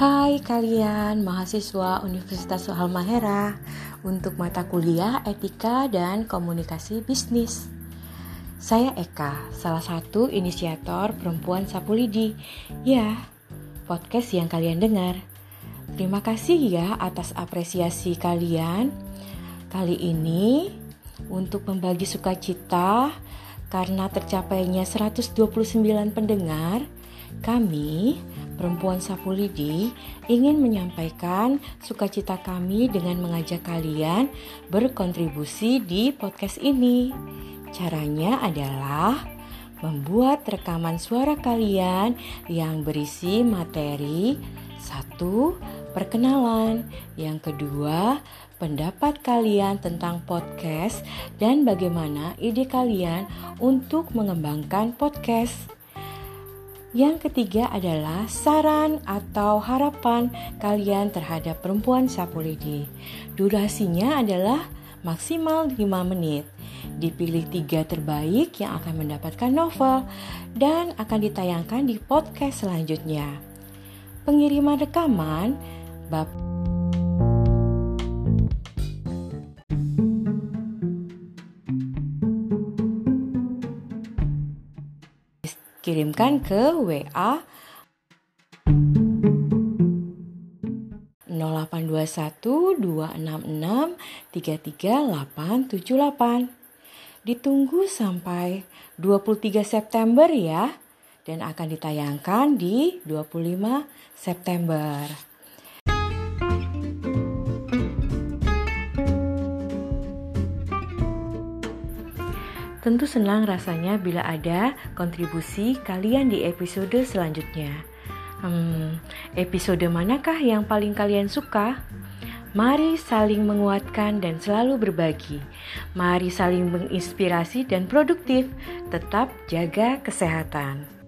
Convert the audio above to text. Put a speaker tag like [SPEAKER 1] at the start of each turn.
[SPEAKER 1] Hai kalian mahasiswa Universitas Halmahera untuk mata kuliah Etika dan Komunikasi Bisnis. Saya Eka, salah satu inisiator Perempuan Sapu Lidi. Ya, podcast yang kalian dengar. Terima kasih ya atas apresiasi kalian. Kali ini untuk membagi sukacita karena tercapainya 129 pendengar, kami Perempuan Sapu Lidi ingin menyampaikan sukacita kami dengan mengajak kalian berkontribusi di podcast ini. Caranya adalah membuat rekaman suara kalian yang berisi materi satu perkenalan, yang kedua pendapat kalian tentang podcast dan bagaimana ide kalian untuk mengembangkan podcast. Yang ketiga adalah saran atau harapan kalian terhadap perempuan sapu lidi. Durasinya adalah maksimal 5 menit. Dipilih tiga terbaik yang akan mendapatkan novel dan akan ditayangkan di podcast selanjutnya. Pengiriman rekaman bab kirimkan ke WA 0821 266 33878. Ditunggu sampai 23 September ya dan akan ditayangkan di 25 September. Tentu senang rasanya bila ada kontribusi kalian di episode selanjutnya. Hmm, episode manakah yang paling kalian suka? Mari saling menguatkan dan selalu berbagi. Mari saling menginspirasi dan produktif. Tetap jaga kesehatan.